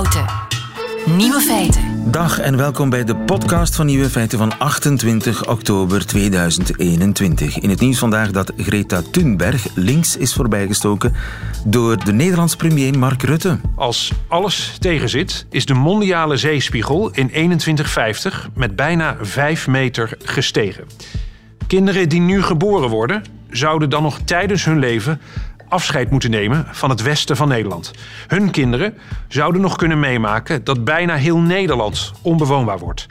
Houten. Nieuwe feiten. Dag en welkom bij de podcast van Nieuwe Feiten van 28 oktober 2021. In het nieuws vandaag dat Greta Thunberg links is voorbijgestoken door de Nederlandse premier Mark Rutte. Als alles tegenzit, is de mondiale zeespiegel in 2150 met bijna 5 meter gestegen. Kinderen die nu geboren worden, zouden dan nog tijdens hun leven afscheid moeten nemen van het westen van Nederland. Hun kinderen zouden nog kunnen meemaken dat bijna heel Nederland onbewoonbaar wordt.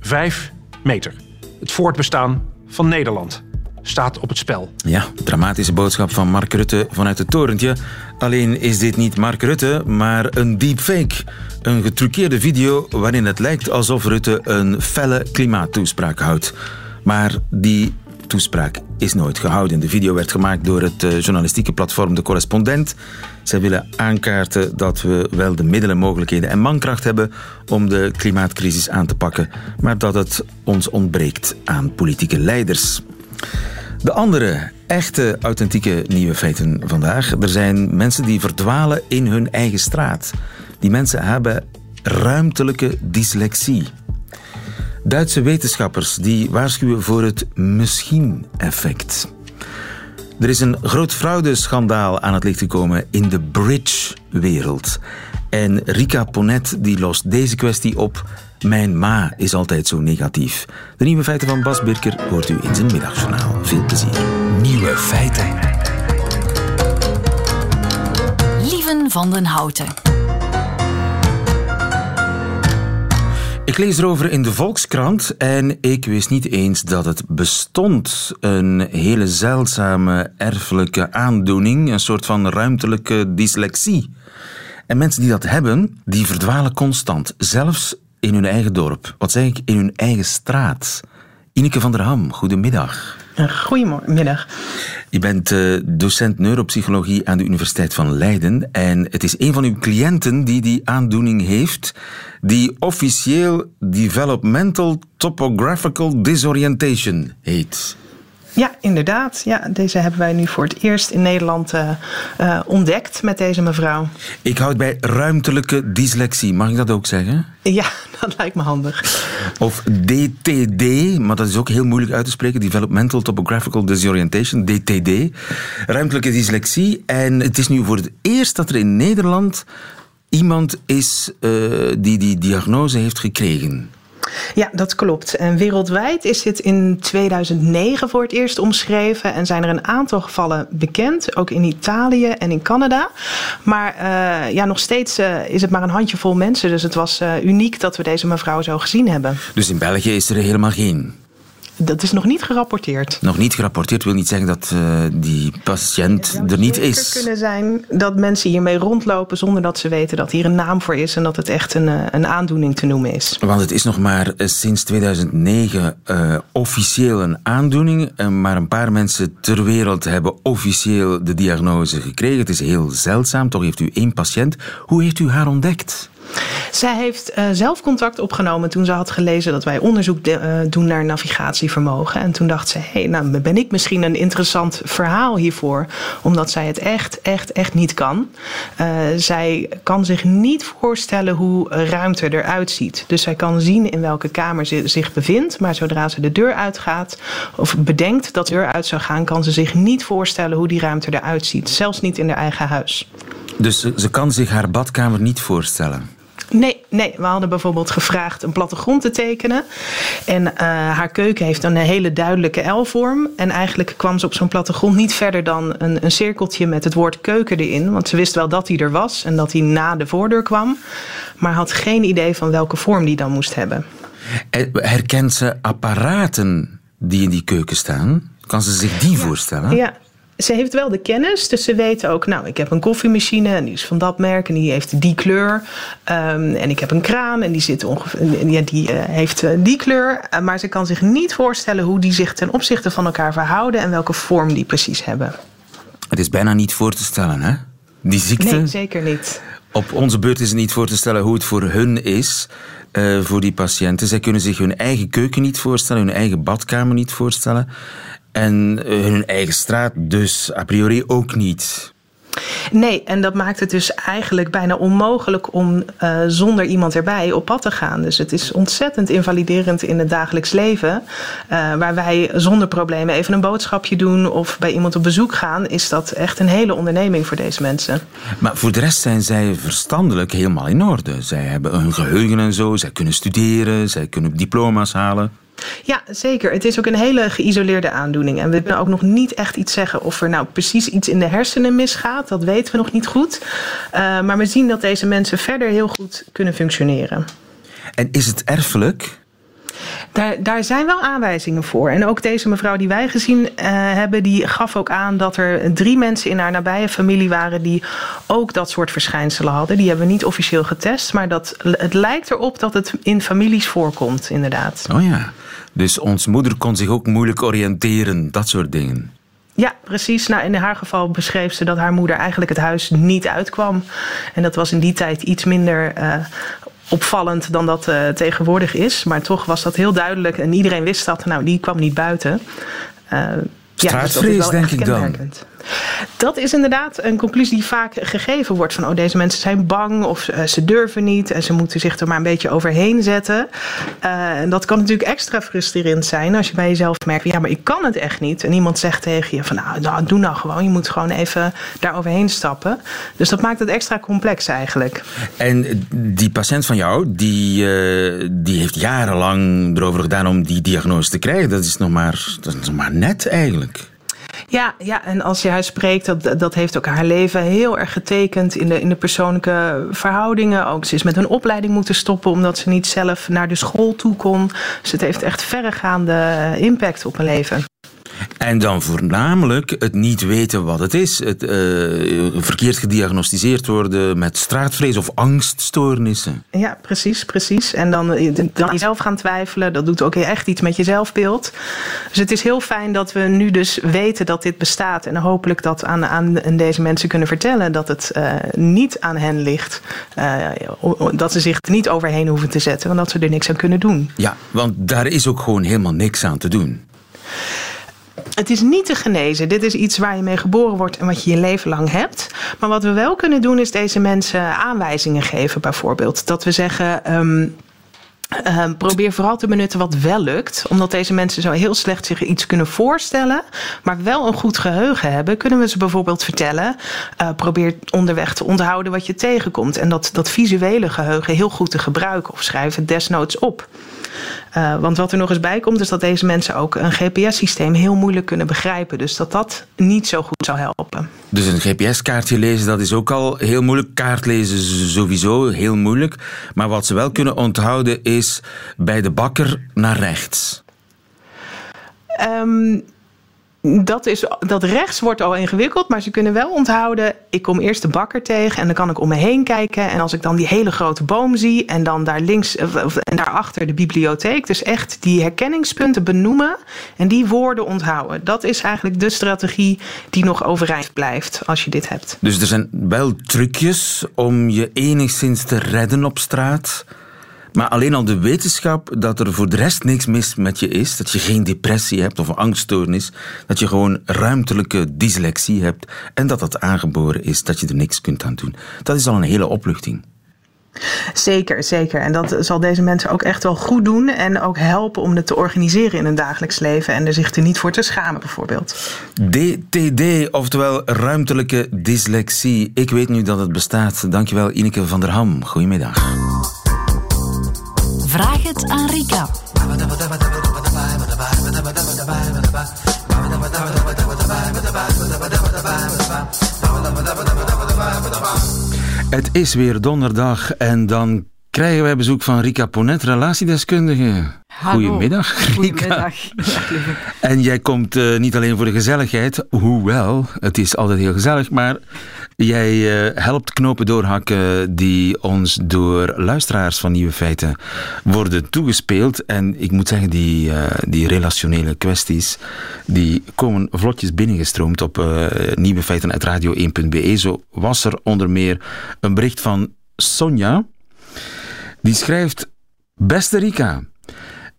Vijf meter. Het voortbestaan van Nederland staat op het spel. Ja, dramatische boodschap van Mark Rutte vanuit het torentje. Alleen is dit niet Mark Rutte, maar een deepfake. Een getruckeerde video waarin het lijkt alsof Rutte een felle klimaattoespraak houdt. Maar die toespraak is nooit gehouden. De video werd gemaakt door het eh, journalistieke platform De Correspondent. Zij willen aankaarten dat we wel de middelen, mogelijkheden en mankracht hebben om de klimaatcrisis aan te pakken, maar dat het ons ontbreekt aan politieke leiders. De andere echte, authentieke nieuwe feiten vandaag. Er zijn mensen die verdwalen in hun eigen straat. Die mensen hebben ruimtelijke dyslexie. Duitse wetenschappers die waarschuwen voor het misschien-effect. Er is een groot fraudeschandaal aan het licht gekomen in de bridge-wereld. En Rika Ponet die lost deze kwestie op. Mijn ma is altijd zo negatief. De nieuwe feiten van Bas Birker hoort u in zijn middagjournaal. Veel plezier. Nieuwe feiten. Lieven van den Houten. Ik lees erover in de Volkskrant en ik wist niet eens dat het bestond. Een hele zeldzame erfelijke aandoening, een soort van ruimtelijke dyslexie. En mensen die dat hebben, die verdwalen constant, zelfs in hun eigen dorp. Wat zeg ik? In hun eigen straat. Ineke van der Ham, goedemiddag. Goedemiddag. Je bent uh, docent neuropsychologie aan de Universiteit van Leiden. En het is een van uw cliënten die die aandoening heeft, die officieel Developmental Topographical Disorientation heet. Ja, inderdaad. Ja, deze hebben wij nu voor het eerst in Nederland uh, uh, ontdekt met deze mevrouw. Ik houd bij ruimtelijke dyslexie. Mag ik dat ook zeggen? Ja, dat lijkt me handig. Of DTD, maar dat is ook heel moeilijk uit te spreken. Developmental Topographical Disorientation, DTD. Ruimtelijke dyslexie. En het is nu voor het eerst dat er in Nederland iemand is uh, die die diagnose heeft gekregen. Ja, dat klopt. En wereldwijd is dit in 2009 voor het eerst omschreven. En zijn er een aantal gevallen bekend, ook in Italië en in Canada. Maar uh, ja, nog steeds uh, is het maar een handjevol mensen. Dus het was uh, uniek dat we deze mevrouw zo gezien hebben. Dus in België is er helemaal geen? Dat is nog niet gerapporteerd. Nog niet gerapporteerd wil niet zeggen dat uh, die patiënt er niet is. Het kunnen zijn dat mensen hiermee rondlopen zonder dat ze weten dat hier een naam voor is en dat het echt een, een aandoening te noemen is. Want het is nog maar sinds 2009 uh, officieel een aandoening, maar een paar mensen ter wereld hebben officieel de diagnose gekregen. Het is heel zeldzaam, toch heeft u één patiënt. Hoe heeft u haar ontdekt? Zij heeft uh, zelf contact opgenomen toen ze had gelezen dat wij onderzoek de, uh, doen naar navigatievermogen. En toen dacht ze: hé, hey, nou ben ik misschien een interessant verhaal hiervoor, omdat zij het echt, echt, echt niet kan. Uh, zij kan zich niet voorstellen hoe ruimte eruit ziet. Dus zij kan zien in welke kamer ze zich bevindt, maar zodra ze de deur uitgaat of bedenkt dat de deur uit zou gaan, kan ze zich niet voorstellen hoe die ruimte eruit ziet. Zelfs niet in haar eigen huis. Dus ze, ze kan zich haar badkamer niet voorstellen? Nee, nee, we hadden bijvoorbeeld gevraagd een plattegrond te tekenen. En uh, haar keuken heeft een hele duidelijke L-vorm. En eigenlijk kwam ze op zo'n plattegrond niet verder dan een, een cirkeltje met het woord keuken erin. Want ze wist wel dat hij er was en dat hij na de voordeur kwam. Maar had geen idee van welke vorm die dan moest hebben. Herkent ze apparaten die in die keuken staan? Kan ze zich die ja. voorstellen? Ja, ze heeft wel de kennis, dus ze weet ook, nou, ik heb een koffiemachine en die is van dat merk en die heeft die kleur. Um, en ik heb een kraan en die, zit ongeveer, ja, die uh, heeft uh, die kleur. Uh, maar ze kan zich niet voorstellen hoe die zich ten opzichte van elkaar verhouden en welke vorm die precies hebben. Het is bijna niet voor te stellen, hè? Die ziekte. Nee, zeker niet. Op onze beurt is het niet voor te stellen hoe het voor hun is. Uh, voor die patiënten. Zij kunnen zich hun eigen keuken niet voorstellen, hun eigen badkamer niet voorstellen. En hun eigen straat dus a priori ook niet. Nee, en dat maakt het dus eigenlijk bijna onmogelijk om uh, zonder iemand erbij op pad te gaan. Dus het is ontzettend invaliderend in het dagelijks leven. Uh, waar wij zonder problemen even een boodschapje doen of bij iemand op bezoek gaan, is dat echt een hele onderneming voor deze mensen. Maar voor de rest zijn zij verstandelijk helemaal in orde. Zij hebben een geheugen en zo, zij kunnen studeren, zij kunnen diploma's halen. Ja, zeker. Het is ook een hele geïsoleerde aandoening. En we kunnen ook nog niet echt iets zeggen of er nou precies iets in de hersenen misgaat. Dat weten we nog niet goed. Uh, maar we zien dat deze mensen verder heel goed kunnen functioneren. En is het erfelijk? Daar, daar zijn wel aanwijzingen voor. En ook deze mevrouw die wij gezien uh, hebben, die gaf ook aan dat er drie mensen in haar nabije familie waren die ook dat soort verschijnselen hadden. Die hebben we niet officieel getest, maar dat, het lijkt erop dat het in families voorkomt, inderdaad. Oh ja, dus ons moeder kon zich ook moeilijk oriënteren, dat soort dingen. Ja, precies. Nou, in haar geval beschreef ze dat haar moeder eigenlijk het huis niet uitkwam. En dat was in die tijd iets minder uh, opvallend dan dat uh, tegenwoordig is. Maar toch was dat heel duidelijk en iedereen wist dat. Nou, die kwam niet buiten. Uh, ja, dus denk ik dan. Dat is inderdaad een conclusie die vaak gegeven wordt. Van oh, deze mensen zijn bang of uh, ze durven niet. En ze moeten zich er maar een beetje overheen zetten. Uh, en dat kan natuurlijk extra frustrerend zijn als je bij jezelf merkt. Ja, maar ik kan het echt niet. En iemand zegt tegen je van nou, nou doe nou gewoon. Je moet gewoon even daar overheen stappen. Dus dat maakt het extra complex eigenlijk. En die patiënt van jou, die, uh, die heeft jarenlang erover gedaan om die diagnose te krijgen. Dat is nog maar, dat is nog maar net eigenlijk. Ja, ja, en als je haar spreekt, dat, dat heeft ook haar leven heel erg getekend in de, in de persoonlijke verhoudingen. Ook ze is met een opleiding moeten stoppen omdat ze niet zelf naar de school toe kon. Dus het heeft echt verregaande impact op een leven. En dan voornamelijk het niet weten wat het is. Het uh, verkeerd gediagnosticeerd worden met straatvrees of angststoornissen. Ja, precies, precies. En dan, eh, dan jezelf gaan twijfelen. Dat doet ook echt iets met je zelfbeeld. Dus het is heel fijn dat we nu dus weten dat dit bestaat. En hopelijk dat aan, aan deze mensen kunnen vertellen dat het uh, niet aan hen ligt. Uh, dat ze zich er niet overheen hoeven te zetten. Want dat ze er niks aan kunnen doen. Ja, want daar is ook gewoon helemaal niks aan te doen. Het is niet te genezen. Dit is iets waar je mee geboren wordt en wat je je leven lang hebt. Maar wat we wel kunnen doen is deze mensen aanwijzingen geven, bijvoorbeeld. Dat we zeggen. Um, uh, probeer vooral te benutten wat wel lukt. Omdat deze mensen zo heel slecht zich iets kunnen voorstellen. Maar wel een goed geheugen hebben. Kunnen we ze bijvoorbeeld vertellen. Uh, probeer onderweg te onthouden wat je tegenkomt. En dat, dat visuele geheugen heel goed te gebruiken. Of schrijf het desnoods op. Uh, want wat er nog eens bij komt, is dat deze mensen ook een GPS-systeem heel moeilijk kunnen begrijpen. Dus dat dat niet zo goed zou helpen. Dus een GPS-kaartje lezen, dat is ook al heel moeilijk. Kaart lezen sowieso heel moeilijk. Maar wat ze wel kunnen onthouden is bij de bakker naar rechts. Um, dat, is, dat rechts wordt al ingewikkeld, maar ze kunnen wel onthouden. Ik kom eerst de bakker tegen en dan kan ik om me heen kijken. En als ik dan die hele grote boom zie en dan daar links en daarachter de bibliotheek. Dus echt die herkenningspunten benoemen en die woorden onthouden. Dat is eigenlijk de strategie die nog overeind blijft als je dit hebt. Dus er zijn wel trucjes om je enigszins te redden op straat. Maar alleen al de wetenschap dat er voor de rest niks mis met je is, dat je geen depressie hebt of een angststoornis, dat je gewoon ruimtelijke dyslexie hebt en dat dat aangeboren is, dat je er niks kunt aan doen. Dat is al een hele opluchting. Zeker, zeker. En dat zal deze mensen ook echt wel goed doen en ook helpen om het te organiseren in hun dagelijks leven en er zich er niet voor te schamen, bijvoorbeeld. DTD, oftewel ruimtelijke dyslexie. Ik weet nu dat het bestaat. Dankjewel, Ineke van der Ham. Goedemiddag. Aan Rika. Het is weer donderdag en dan krijgen wij bezoek van Rika Ponet, relatiedeskundige. Goedemiddag, Rika. Goedemiddag. En jij komt uh, niet alleen voor de gezelligheid, hoewel het is altijd heel gezellig, maar jij uh, helpt knopen doorhakken die ons door luisteraars van Nieuwe Feiten worden toegespeeld. En ik moet zeggen, die, uh, die relationele kwesties, die komen vlotjes binnengestroomd op nieuwefeiten.radio1.be. Zo was er onder meer een bericht van Sonja. Die schrijft, beste Rika...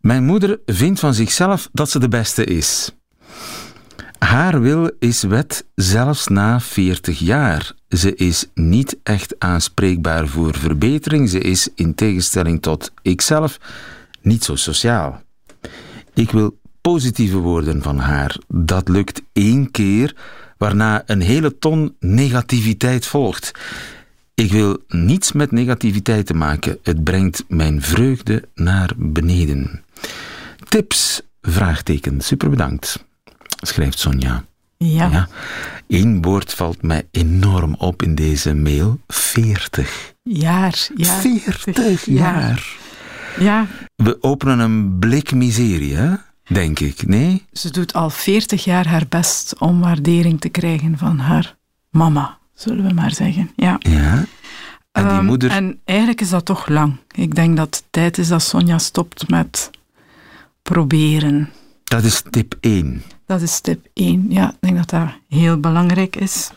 Mijn moeder vindt van zichzelf dat ze de beste is. Haar wil is wet zelfs na 40 jaar. Ze is niet echt aanspreekbaar voor verbetering. Ze is, in tegenstelling tot ikzelf, niet zo sociaal. Ik wil positieve woorden van haar. Dat lukt één keer, waarna een hele ton negativiteit volgt. Ik wil niets met negativiteit te maken. Het brengt mijn vreugde naar beneden. Tips? Vraagteken. Super bedankt. Schrijft Sonja. Ja. ja. Eén woord valt mij enorm op in deze mail. 40. Jaar. jaar 40 jaar. Ja. We openen een blik miserie, hè? denk ik. Nee? Ze doet al 40 jaar haar best om waardering te krijgen van haar mama, zullen we maar zeggen. Ja. ja. En die Ehm, moeder... en eigenlijk is dat toch lang. Ik denk dat het tijd is dat Sonja stopt met proberen. Dat is tip 1. Dat is tip 1. Ja, ik denk dat dat heel belangrijk is.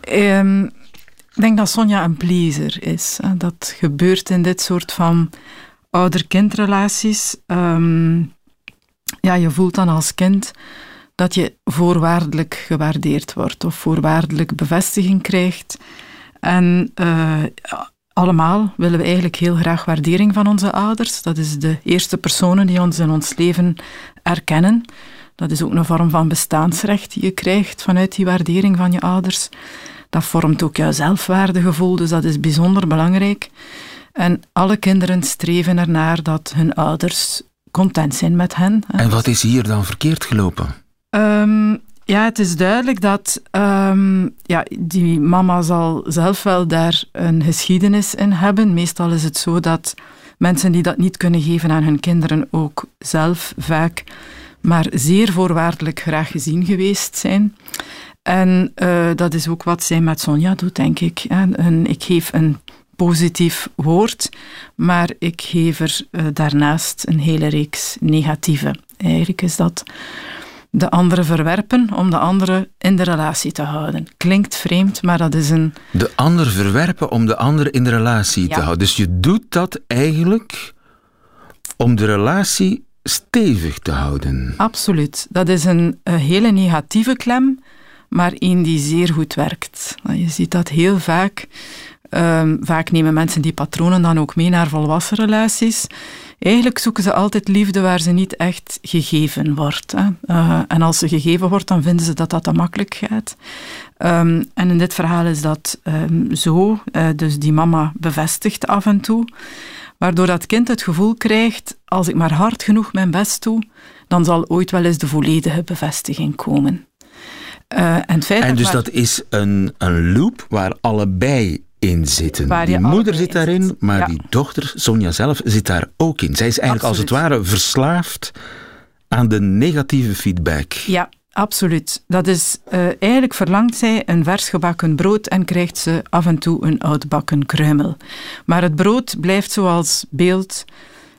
Ehm, ik denk dat Sonja een pleaser is. Hè. Dat gebeurt in dit soort van ouder-kindrelaties. Ehm, ja, je voelt dan als kind dat je voorwaardelijk gewaardeerd wordt of voorwaardelijk bevestiging krijgt. En eh, allemaal willen we eigenlijk heel graag waardering van onze ouders. Dat is de eerste personen die ons in ons leven erkennen. Dat is ook een vorm van bestaansrecht die je krijgt vanuit die waardering van je ouders. Dat vormt ook jouw zelfwaardegevoel, dus dat is bijzonder belangrijk. En alle kinderen streven ernaar dat hun ouders content zijn met hen. En wat is hier dan verkeerd gelopen? Um, ja, het is duidelijk dat um, ja, die mama zal zelf wel daar een geschiedenis in hebben. Meestal is het zo dat mensen die dat niet kunnen geven aan hun kinderen ook zelf vaak maar zeer voorwaardelijk graag gezien geweest zijn. En uh, dat is ook wat zij met Sonja doet, denk ik. En ik geef een positief woord, maar ik geef er uh, daarnaast een hele reeks negatieve. Eigenlijk is dat de andere verwerpen om de andere in de relatie te houden. Klinkt vreemd, maar dat is een. De ander verwerpen om de ander in de relatie ja. te houden. Dus je doet dat eigenlijk om de relatie stevig te houden. Absoluut. Dat is een, hele negatieve klem, maar één die zeer goed werkt. Je ziet dat heel vaak. Um, vaak nemen mensen die patronen dan ook mee naar volwassen relaties. Eigenlijk zoeken ze altijd liefde waar ze niet echt gegeven wordt. Hè. Uh, en als ze gegeven wordt, dan vinden ze dat dat te makkelijk gaat. Um, en in dit verhaal is dat um, zo. Uh, dus die mama bevestigt af en toe. Waardoor dat kind het gevoel krijgt, als ik maar hard genoeg mijn best doe, dan zal ooit wel eens de volledige bevestiging komen. Uh, en, dus dat is een, een loop waar allebei in zitten. Waar die moeder zit daarin, zit. maar ja. die dochter, Sonja zelf, zit daar ook in. Zij is eigenlijk Absoluut. als het ware verslaafd aan de negatieve feedback. Ja, absoluut. Dat is, uh, eigenlijk verlangt zij een vers gebakken brood en krijgt ze af en toe een oudbakken kruimel. Maar het brood blijft zoals beeld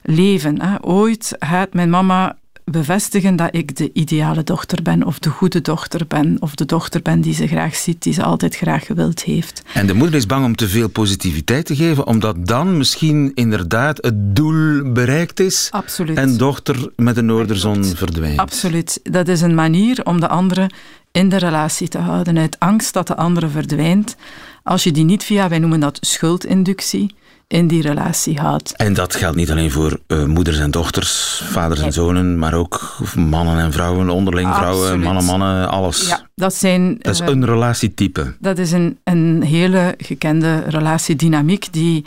leven. Hè. Ooit gaat mijn mama bevestigen dat ik de ideale dochter ben, of de goede dochter ben, of de dochter ben die ze graag ziet, die ze altijd graag gewild heeft. En de moeder is bang om te veel positiviteit te geven, omdat dan misschien inderdaad het doel bereikt is Absoluut. en dochter met de noorderzon verdwijnt. Absoluut. Dat is een manier om de andere in de relatie te houden, uit angst dat de andere verdwijnt. Als je die niet via, wij noemen dat schuldinductie, in die relatie houdt. En dat geldt niet alleen voor uh, moeders en dochters, vaders en zonen, maar ook mannen en vrouwen, onderling vrouwen, Absoluut. mannen, mannen, alles. Ja, dat, zijn, dat is uh, een relatietype. Dat is een, een hele gekende relatiedynamiek die,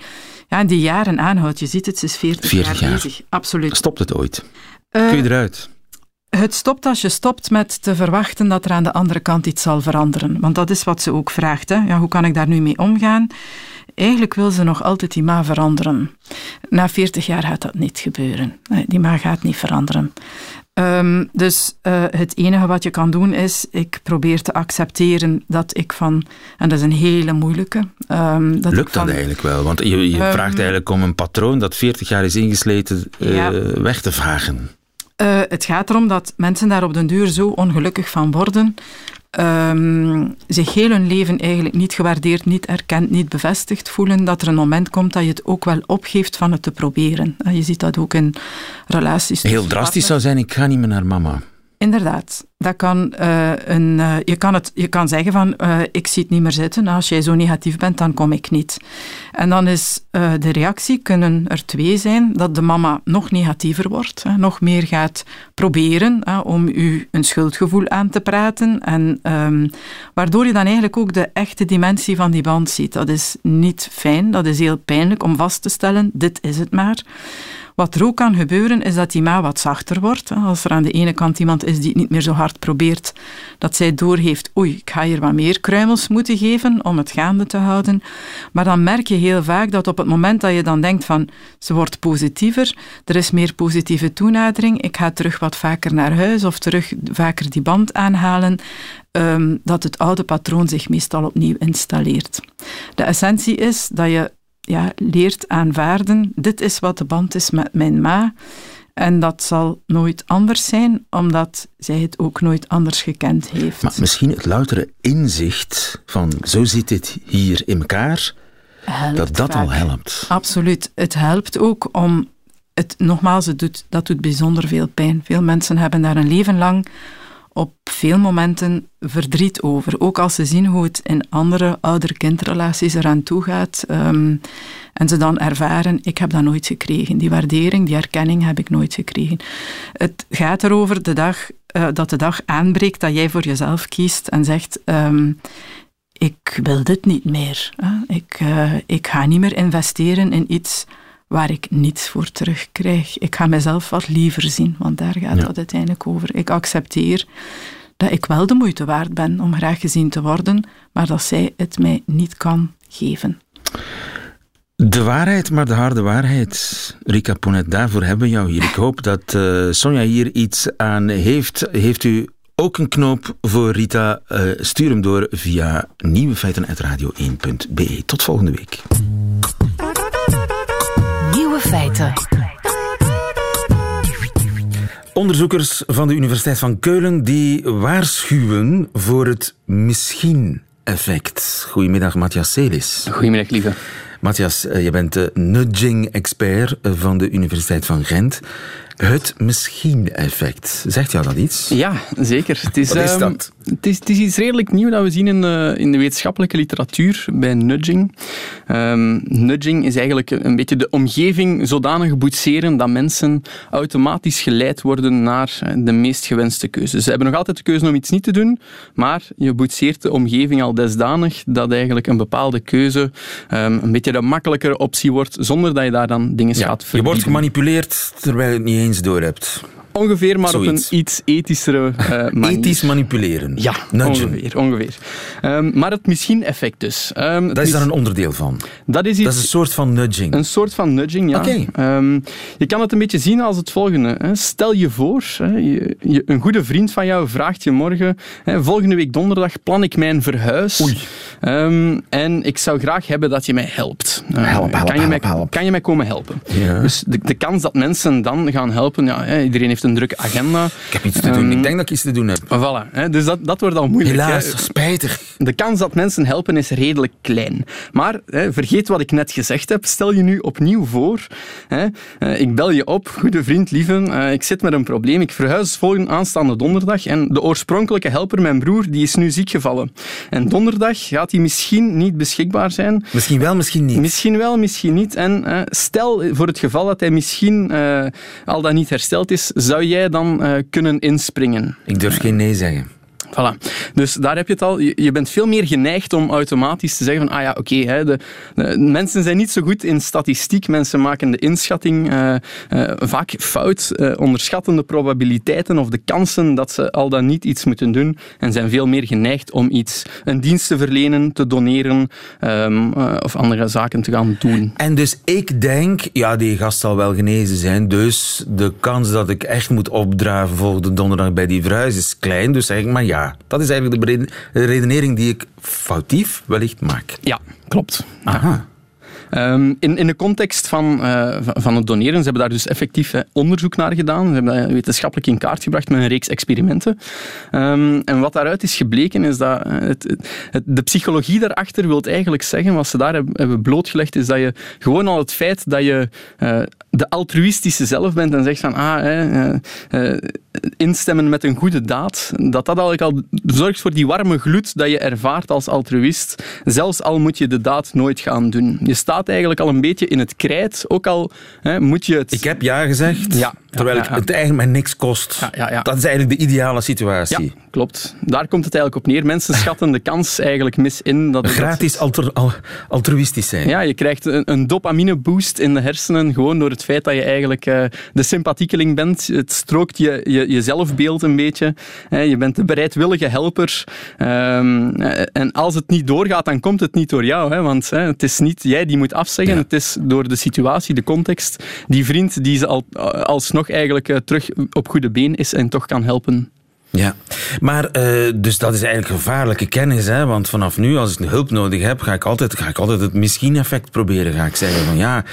ja, die jaren aanhoudt. Je ziet het, ze is 40, 40 jaar, bezig. Absoluut. Stopt het ooit? Uh, Kun je eruit? Het stopt als je stopt met te verwachten dat er aan de andere kant iets zal veranderen. Want dat is wat ze ook vraagt. Hè? Ja, hoe kan ik daar nu mee omgaan? Eigenlijk wil ze nog altijd die ma veranderen. Na 40 jaar gaat dat niet gebeuren. Die ma gaat niet veranderen. Um, dus uh, het enige wat je kan doen is, ik probeer te accepteren dat ik van, en dat is een hele moeilijke. Um, dat Lukt van, dat eigenlijk wel? Want je, je um, vraagt eigenlijk om een patroon dat 40 jaar is ingesleten uh, ja. weg te vagen. Uh, het gaat erom dat mensen daar op den duur zo ongelukkig van worden, um, zich heel hun leven eigenlijk niet gewaardeerd, niet erkend, niet bevestigd voelen, dat er een moment komt dat je het ook wel opgeeft van het te proberen. Uh, je ziet dat ook in relaties. Heel drastisch zou zijn, ik ga niet meer naar mama. Inderdaad. Dat kan, uh, een, uh, je, kan het, je kan zeggen van, uh, ik zie het niet meer zitten. Als jij zo negatief bent, dan kom ik niet. En dan is de reactie, kunnen er twee zijn, dat de mama nog negatiever wordt, hè, nog meer gaat proberen hè, om u een schuldgevoel aan te praten. En um, waardoor je dan eigenlijk ook de echte dimensie van die band ziet. Dat is niet fijn, dat is heel pijnlijk om vast te stellen, dit is het maar. Wat er ook kan gebeuren, is dat die ma wat zachter wordt. Als er aan de ene kant iemand is die het niet meer zo hard probeert, dat zij doorheeft, oei, ik ga hier wat meer kruimels moeten geven om het gaande te houden. Maar dan merk je heel vaak dat op het moment dat je dan denkt van, ze wordt positiever, er is meer positieve toenadering, ik ga terug wat vaker naar huis of terug vaker die band aanhalen, um, dat het oude patroon zich meestal opnieuw installeert. De essentie is dat je ja, leert aanvaarden, dit is wat de band is met mijn ma. En dat zal nooit anders zijn, omdat zij het ook nooit anders gekend heeft. Maar misschien het loutere inzicht van zo zit dit hier in elkaar, dat dat al helpt. Absoluut. Het helpt ook om het, nogmaals, het doet, dat doet bijzonder veel pijn. Veel mensen hebben daar een leven lang op veel momenten verdriet over. Ook als ze zien hoe het in andere ouder-kindrelaties eraan toe gaat. Ehm, en ze dan ervaren, ik heb dat nooit gekregen. Die waardering, die erkenning heb ik nooit gekregen. Het gaat erover de dag, uh, dat de dag aanbreekt dat jij voor jezelf kiest en zegt... Um, ik wil dit niet meer. Ik, uh, ik ga niet meer investeren in iets waar ik niets voor terugkrijg. Ik ga mezelf wat liever zien, want daar gaat ja. dat uiteindelijk over. Ik accepteer dat ik wel de moeite waard ben om graag gezien te worden, maar dat zij het mij niet kan geven. De waarheid, maar de harde waarheid. Rika Ponet, daarvoor hebben we jou hier. Ik hoop dat uh, Sonja hier iets aan heeft. Heeft u ook een knoop voor Rita? Uh, stuur hem door via nieuwefeiten.radio1.be. Tot volgende week. Feiten. Onderzoekers van de Universiteit van Keulen die waarschuwen voor het misschien-effect. Goedemiddag, Matthias Celis. Goedemiddag, lieve. Matthias, eh, je bent de nudging-expert van de Universiteit van Gent. Het misschien-effect. Zegt jou dat iets? Ja, zeker. Het is, Wat is ehm, het, is, het is iets redelijk nieuw dat we zien in de, in de wetenschappelijke literatuur bij nudging. Um, nudging is eigenlijk een beetje de omgeving zodanig boetseren dat mensen automatisch geleid worden naar eh, de meest gewenste keuze. Ze hebben nog altijd de keuze om iets niet te doen, maar je boetseert de omgeving al desdanig dat eigenlijk een bepaalde keuze um, een beetje de makkelijkere optie wordt, zonder dat je daar dan dingen ja, gaat verbieden. Je wordt gemanipuleerd terwijl je het niet eens door hebt. Ongeveer, maar Zoiets. op een iets ethischere uh, manier. Ethisch manipuleren. Ja, ongeveer. ongeveer. Um, maar het misschien-effect dus. Um, dat is mis... daar een onderdeel van? Dat is, iets, dat is een soort van nudging? Een soort van nudging, ja. Okay. Um, je kan het een beetje zien als het volgende. Hè. Stel je voor, hè, je, je, een goede vriend van jou vraagt je morgen, hè, volgende week donderdag plan ik mijn verhuis. Oei. en ik zou graag hebben dat je mij helpt. Uh, help, help, kan, je help, mij, help. kan je mij komen helpen? Ja. Dus de, de kans dat mensen dan gaan helpen, ja, iedereen heeft een drukke agenda. Ik heb iets te doen. Um, ik denk dat ik iets te doen heb. Voilà. Hè, dus dat, dat wordt al moeilijk. Helaas, hè. spijtig. De kans dat mensen helpen is redelijk klein. Maar hè, vergeet wat ik net gezegd heb. Stel je nu opnieuw voor. Hè, uh, ik bel je op, goede vriend, lieve. Uh, ik zit met een probleem. Ik verhuis volgende aanstaande donderdag. En de oorspronkelijke helper, mijn broer, die is nu ziek gevallen. En donderdag gaat hij misschien niet beschikbaar zijn. Misschien wel, misschien niet. Misschien wel, misschien niet. En uh, stel voor het geval dat hij misschien al dan niet hersteld is, zou jij dan uh, kunnen inspringen? Ik durf geen nee zeggen. Dus daar heb je het al. Je, bent veel meer geneigd om automatisch te zeggen van, ah ja, oké, okay, mensen zijn niet zo goed in statistiek. Mensen maken de inschatting uh, uh, vaak fout, uh, onderschatten de probabiliteiten of de kansen dat ze al dan niet iets moeten doen en zijn veel meer geneigd om iets, een dienst te verlenen, te doneren um, of andere zaken te gaan doen. En dus ik denk, ja, die gast zal wel genezen zijn, dus de kans dat ik echt moet opdraven volgende donderdag bij die verhuis is klein, dus zeg ik maar ja. Dat is eigenlijk de redenering die ik foutief wellicht maak. Ja, klopt. Aha. Um, in, in de context van, uh, van het doneren, ze hebben daar dus effectief uh, onderzoek naar gedaan. Ze hebben dat wetenschappelijk in kaart gebracht met een reeks experimenten. Um, en wat daaruit is gebleken, is dat het, het, de psychologie daarachter wil eigenlijk zeggen, wat ze daar hebben, blootgelegd, is dat je gewoon al het feit dat je uh, de altruïstische zelf bent en zegt van, ah, instemmen met een goede daad, dat dat eigenlijk al zorgt voor die warme gloed dat je ervaart als altruïst, zelfs al moet je de daad nooit gaan doen. Je staat eigenlijk al een beetje in het krijt, ook al hè, moet je het... Ik heb ja gezegd, Ja, terwijl ja, ik ja. het eigenlijk mij niks kost. Dat is eigenlijk de ideale situatie. Klopt. Daar komt het eigenlijk op neer. Mensen schatten de kans eigenlijk mis in. Dat, dat- Gratis alter- al- altruïstisch zijn. Ja, je krijgt een, een dopamine boost in de hersenen gewoon door het feit dat je eigenlijk eh, de sympathiekeling bent. Het strookt je, je, je zelfbeeld een beetje. Hè, je bent de bereidwillige helper. Ehm, eh, en als het niet doorgaat, dan komt het niet door jou. Hè, want hè, het is niet jij die moet afzeggen. Ja. Het is door de situatie, de context. Die vriend die ze al, alsnog eigenlijk eh, terug op goede been is en toch kan helpen. Ja, maar eh, dus dat is eigenlijk gevaarlijke kennis, hè? want vanaf nu, als ik hulp nodig heb, ga ik altijd, ga ik altijd het misschien-effect proberen. Ga ik zeggen van ja,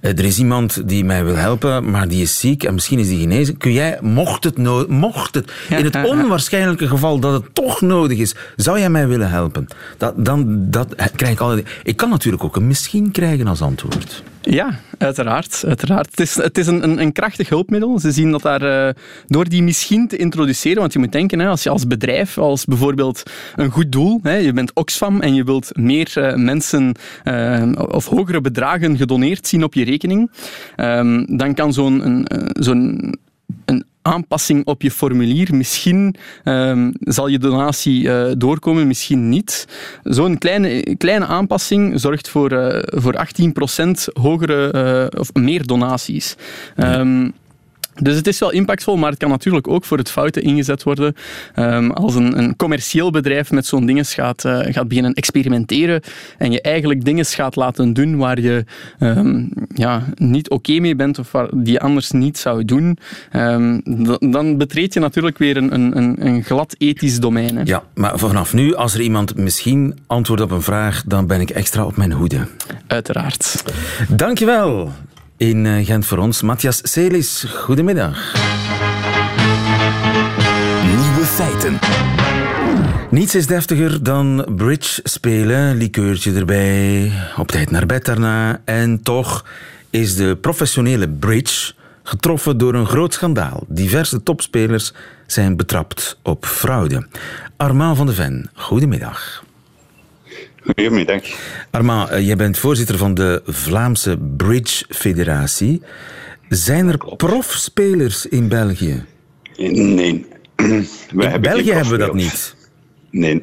eh, er is iemand die mij wil helpen, maar die is ziek en misschien is die genezen. Kun jij, mocht het, no mocht het in het onwaarschijnlijke geval dat het toch nodig is, zou jij mij willen helpen? Dat, dan dat krijg ik altijd. Ik kan natuurlijk ook een misschien krijgen als antwoord. Ja, uiteraard. uiteraard. Het is, is een, een, krachtig hulpmiddel. Ze zien dat daar, eh, door die misschien te introduceren, want je moet denken, als je als bedrijf, als bijvoorbeeld een goed doel, je bent Oxfam en je wilt meer eh, mensen eh, of hogere bedragen gedoneerd zien op je rekening, ehm, dan kan zo'n zo'n een aanpassing op je formulier. Misschien ehm, zal je donatie eh, doorkomen, misschien niet. Zo'n kleine, kleine aanpassing zorgt voor, eh, voor 18% hogere eh, of meer donaties. Ehm, dus het is wel impactvol, maar het kan natuurlijk ook voor het fouten ingezet worden. Ehm, als een, een commercieel bedrijf met zo'n dingen gaat, eh, gaat beginnen experimenteren en je eigenlijk dingen gaat laten doen waar je ehm, ja, niet oké mee bent of waar, die je anders niet zou doen, ehm, dan betreed je natuurlijk weer een, een, een, een glad ethisch domein. Hè. Ja, maar vanaf nu, als er iemand misschien antwoordt op een vraag, dan ben ik extra op mijn hoede. Uiteraard. Dankjewel. In eh, Gent voor ons, Matthias Celis. Goedemiddag. Nieuwe feiten. Niets is deftiger dan bridge spelen, likeurtje erbij, op tijd naar bed daarna. En toch is de professionele bridge getroffen door een groot schandaal. Diverse topspelers zijn betrapt op fraude. Armand van de Ven, goedemiddag. Goedemiddag. Armand, eh, jij bent voorzitter van de Vlaamse Bridge Federatie. Zijn er profspelers in België? Nee. Wij In België hebben we dat niet. Nee.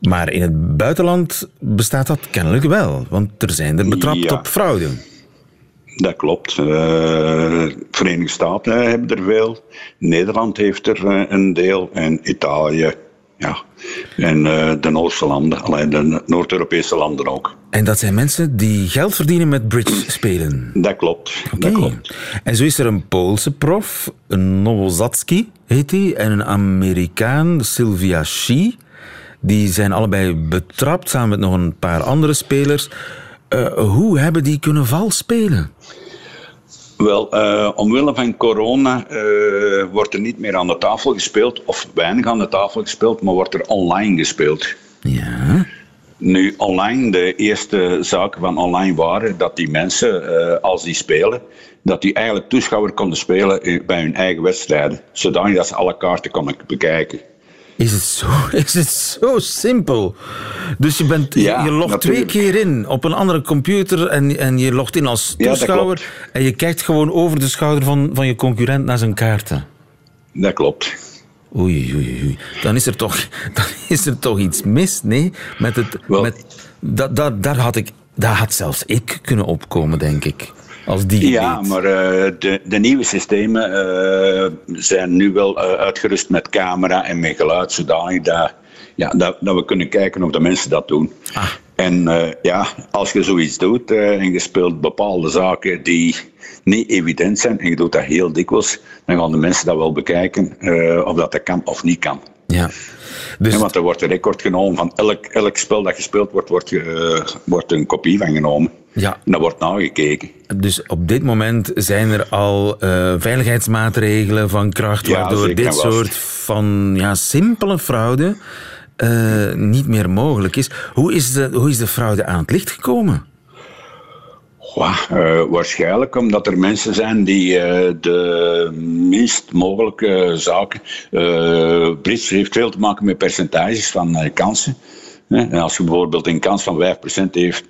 Maar in het buitenland bestaat dat kennelijk wel. Want er zijn er betrapt Ja. op fraude. Dat klopt. Eh, Verenigde Staten hebben er veel. Nederland heeft er eh, een deel. En Italië. Ja. En eh, de Noordse landen. Alleen de Noord-Europese landen ook. En dat zijn mensen die geld verdienen met bridge spelen. Dat klopt. Dat klopt. En zo is er een Poolse prof, een Nowozatski heet hij, en een Amerikaan, Sylvia Shee. Die zijn allebei betrapt, samen met nog een paar andere spelers. Eh, hoe hebben die kunnen vals spelen? Wel, eh, omwille van corona eh, wordt er niet meer aan de tafel gespeeld. Of weinig aan de tafel gespeeld, maar wordt er online gespeeld. Ja. Nu, online, de eerste zaken van online waren dat die mensen, eh, als die spelen, dat die eigenlijk toeschouwer konden spelen bij hun eigen wedstrijden. Zodanig dat ze alle kaarten konden bekijken. Is het zo, is het zo simpel? Dus je, bent, je- Ja, je logt natuurlijk. twee keer in op een andere computer en, en je logt in als toeschouwer. en je kijkt gewoon over de schouder van, van je concurrent naar zijn kaarten. Dat klopt. Oei, oei, oei. Dan is er toch, dan is er toch iets mis, nee? Met het, Wel- met, dat, dat, daar, had ik, daar had zelfs ik kunnen opkomen, denk ik. Als die Ja, maar eh, de, de nieuwe systemen eh, zijn nu wel eh, uitgerust met camera en met geluid, zodanig dat, ja, dat, dat we kunnen kijken of de mensen dat doen. En eh, ja, als je zoiets doet eh, en je speelt bepaalde zaken die niet evident zijn en je doet dat heel dikwijls, dan gaan de mensen dat wel bekijken of dat, dat kan of niet kan. Ja. Dus, Ja, want er wordt een record genomen van elk, elk spel dat gespeeld wordt, wordt, eh, wordt een kopie van genomen. Ja. En dat wordt nagekeken. dus op dit moment zijn er al eh, veiligheidsmaatregelen van kracht, Ja, waardoor dit soort van ja, simpele fraude eh, niet meer mogelijk is. Hoe is, de, hoe is de fraude aan het licht gekomen? Uh, waarschijnlijk omdat er mensen zijn die uh, de minst mogelijke zaken. Uh, Brits heeft veel te maken met percentages van kansen. En als je bijvoorbeeld een kans van 5% heeft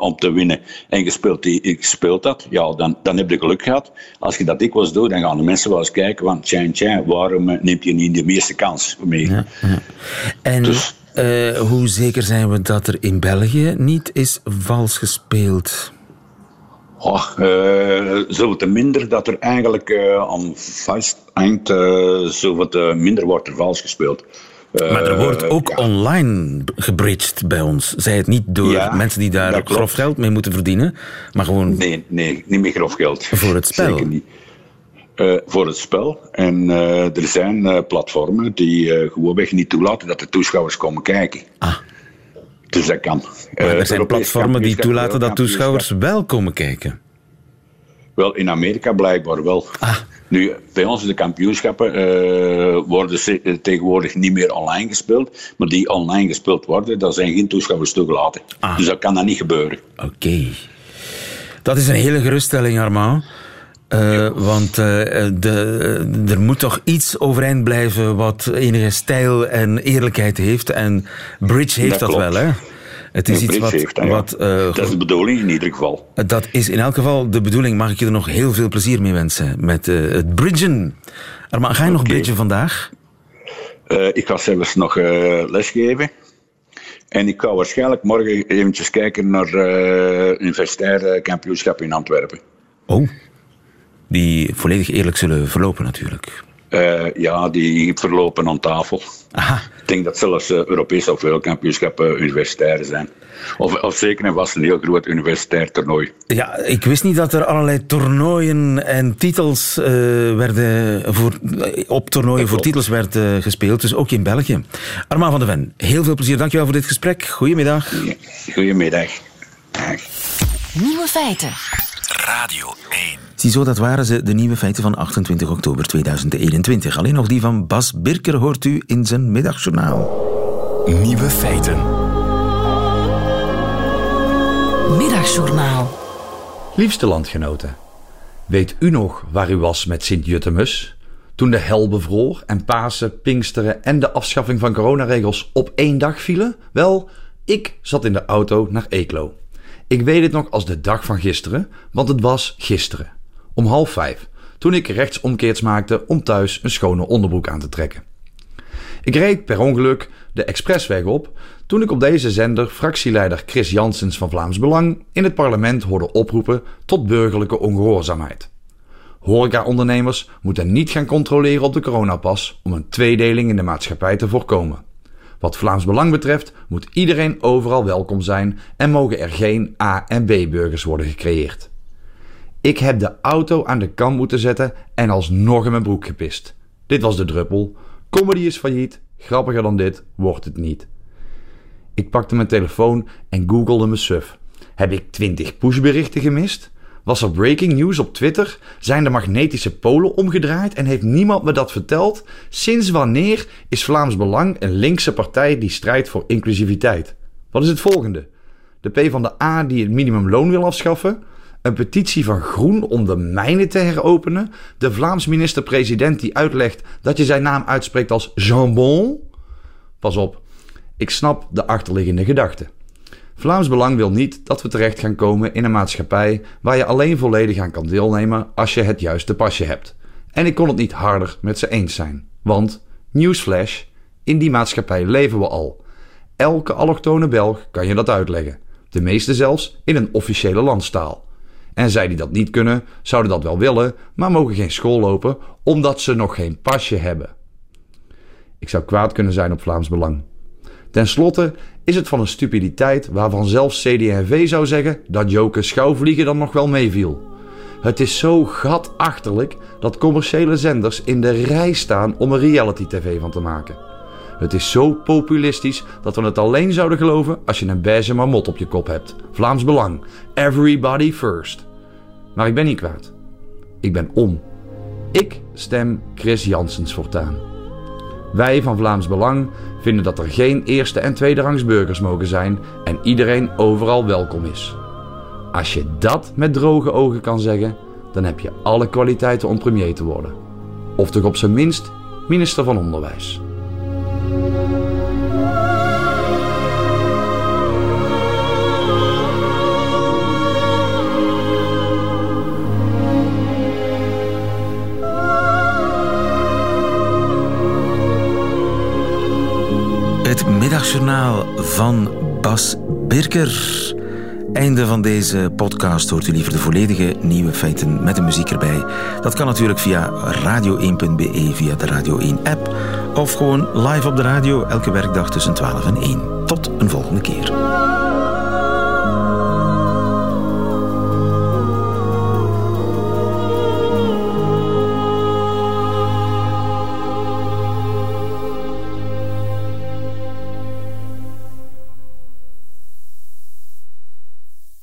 om te winnen en je speelt, die, speelt dat, ja, dan, dan heb je geluk gehad. Als je dat dikwijls doet, dan gaan de mensen wel eens kijken: van, tja, tja, waarom neemt je niet de meeste kans mee? Ja, ja. En. Dus, hoe zeker zijn we dat er in België niet is vals gespeeld? Oh, uh, zoveel minder dat er eigenlijk uh, aan vast hangt, uh, zoveel minder wordt er vals gespeeld. maar er wordt ook online gebridged bij ons. Zij het niet door mensen die daar grof geld mee moeten verdienen, maar gewoon... Nee, nee, niet meer grof geld. Voor het spel? Zeker niet. voor het spel. En er zijn platformen die gewoonweg niet toelaten dat de toeschouwers komen kijken. Ah. Dus dat kan. Maar er zijn platformen die toelaten dat toeschouwers wel komen kijken. Wel, in Amerika blijkbaar wel. Ah. Nu, bij ons de kampioenschappen uh, worden tegenwoordig niet meer online gespeeld. Maar die online gespeeld worden, daar zijn geen toeschouwers toegelaten. Ah. Dus dat kan dan niet gebeuren. Oké. Dat is een hele geruststelling, Armand. Uh, want uh, de, er moet toch iets overeind blijven wat enige stijl en eerlijkheid heeft. En Bridge heeft dat, dat wel, hè? Het is iets wat... Heeft, wat uh, dat is de bedoeling in ieder geval. Dat is in elk geval de bedoeling. Mag ik je er nog heel veel plezier mee wensen met het bridgen. Maar ga je nog bridgen vandaag? Ik ga zelfs nog lesgeven. En ik ga waarschijnlijk morgen eventjes kijken naar uh, universitair kampioenschap in Antwerpen. Oh, die volledig eerlijk zullen verlopen natuurlijk. Uh, ja, die verlopen aan tafel. Aha. Ik denk dat zelfs uh, Europese of wereldkampioenschappen universitaire zijn. Of, of zeker en vast een heel groot universitair toernooi. Ja, ik wist niet dat er allerlei toernooien en titels uh, werden voor, op toernooien voor titels werd gespeeld. Dus ook in België. Armand van de Ven, heel veel plezier. Dankjewel voor dit gesprek. Goedemiddag. Goedemiddag. Dag. Nieuwe feiten. Radio 1. Ziezo, dat waren ze, de nieuwe feiten van 28 oktober 2021. Alleen nog die van Bas Birker hoort u in zijn middagjournaal. Nieuwe feiten. Middagjournaal. Liefste landgenoten, weet u nog waar u was met Sint-Juttemus? Toen de hel bevroor en Pasen, Pinksteren en de afschaffing van coronaregels op één dag vielen? Wel, ik zat in de auto naar Eeklo. Ik weet het nog als de dag van gisteren, want het was gisteren. Om half vijf, toen ik rechtsomkeerts maakte om thuis een schone onderbroek aan te trekken. Ik reed per ongeluk de expressweg op toen ik op deze zender fractieleider Chris Janssens van Vlaams Belang in het parlement hoorde oproepen tot burgerlijke ongehoorzaamheid. Horeca-ondernemers moeten niet gaan controleren op de coronapas om een tweedeling in de maatschappij te voorkomen. Wat Vlaams Belang betreft moet iedereen overal welkom zijn en mogen er geen A- en B-burgers worden gecreëerd. Ik heb de auto aan de kant moeten zetten en alsnog in mijn broek gepist. Dit was de druppel. Comedy is failliet. Grappiger dan dit wordt het niet. Ik pakte mijn telefoon en googelde me suf. Heb ik 20 pushberichten gemist? Was er breaking news op Twitter? Zijn de magnetische polen omgedraaid en heeft niemand me dat verteld? Sinds wanneer is Vlaams Belang een linkse partij die strijdt voor inclusiviteit? Wat is het volgende? De P van de A die het minimumloon wil afschaffen? Een petitie van Groen om de mijnen te heropenen? De Vlaams minister-president die uitlegt dat je zijn naam uitspreekt als jambon? Pas op, ik snap de achterliggende gedachte. Vlaams Belang wil niet dat we terecht gaan komen in een maatschappij waar je alleen volledig aan kan deelnemen als je het juiste pasje hebt. En ik kon het niet harder met ze eens zijn. Want, newsflash, in die maatschappij leven we al. Elke allochtone Belg kan je dat uitleggen. De meeste zelfs in een officiële landstaal. En zij die dat niet kunnen, zouden dat wel willen, maar mogen geen school lopen omdat ze nog geen pasje hebben. Ik zou kwaad kunnen zijn op Vlaams Belang. Ten slotte is het van een stupiditeit waarvan zelfs CD&V zou zeggen dat Joke schouwvliegen dan nog wel meeviel. Het is zo gatachterlijk dat commerciële zenders in de rij staan om er reality-tv van te maken. Het is zo populistisch dat we het alleen zouden geloven als je een beige marmot op je kop hebt. Vlaams Belang. Everybody first. Maar ik ben niet kwaad. Ik ben om. Ik stem Chris Janssens voortaan. Wij van Vlaams Belang vinden dat er geen eerste en tweede rangs burgers mogen zijn en iedereen overal welkom is. Als je dat met droge ogen kan zeggen, dan heb je alle kwaliteiten om premier te worden. Of toch op zijn minst minister van Onderwijs. Het middagjournaal van Bas Birker. Einde van deze podcast hoort u liever de volledige nieuwe feiten met de muziek erbij. Dat kan natuurlijk via radio1.be, via de Radio 1 app of gewoon live op de radio elke werkdag tussen 12 en 1. Tot een volgende keer.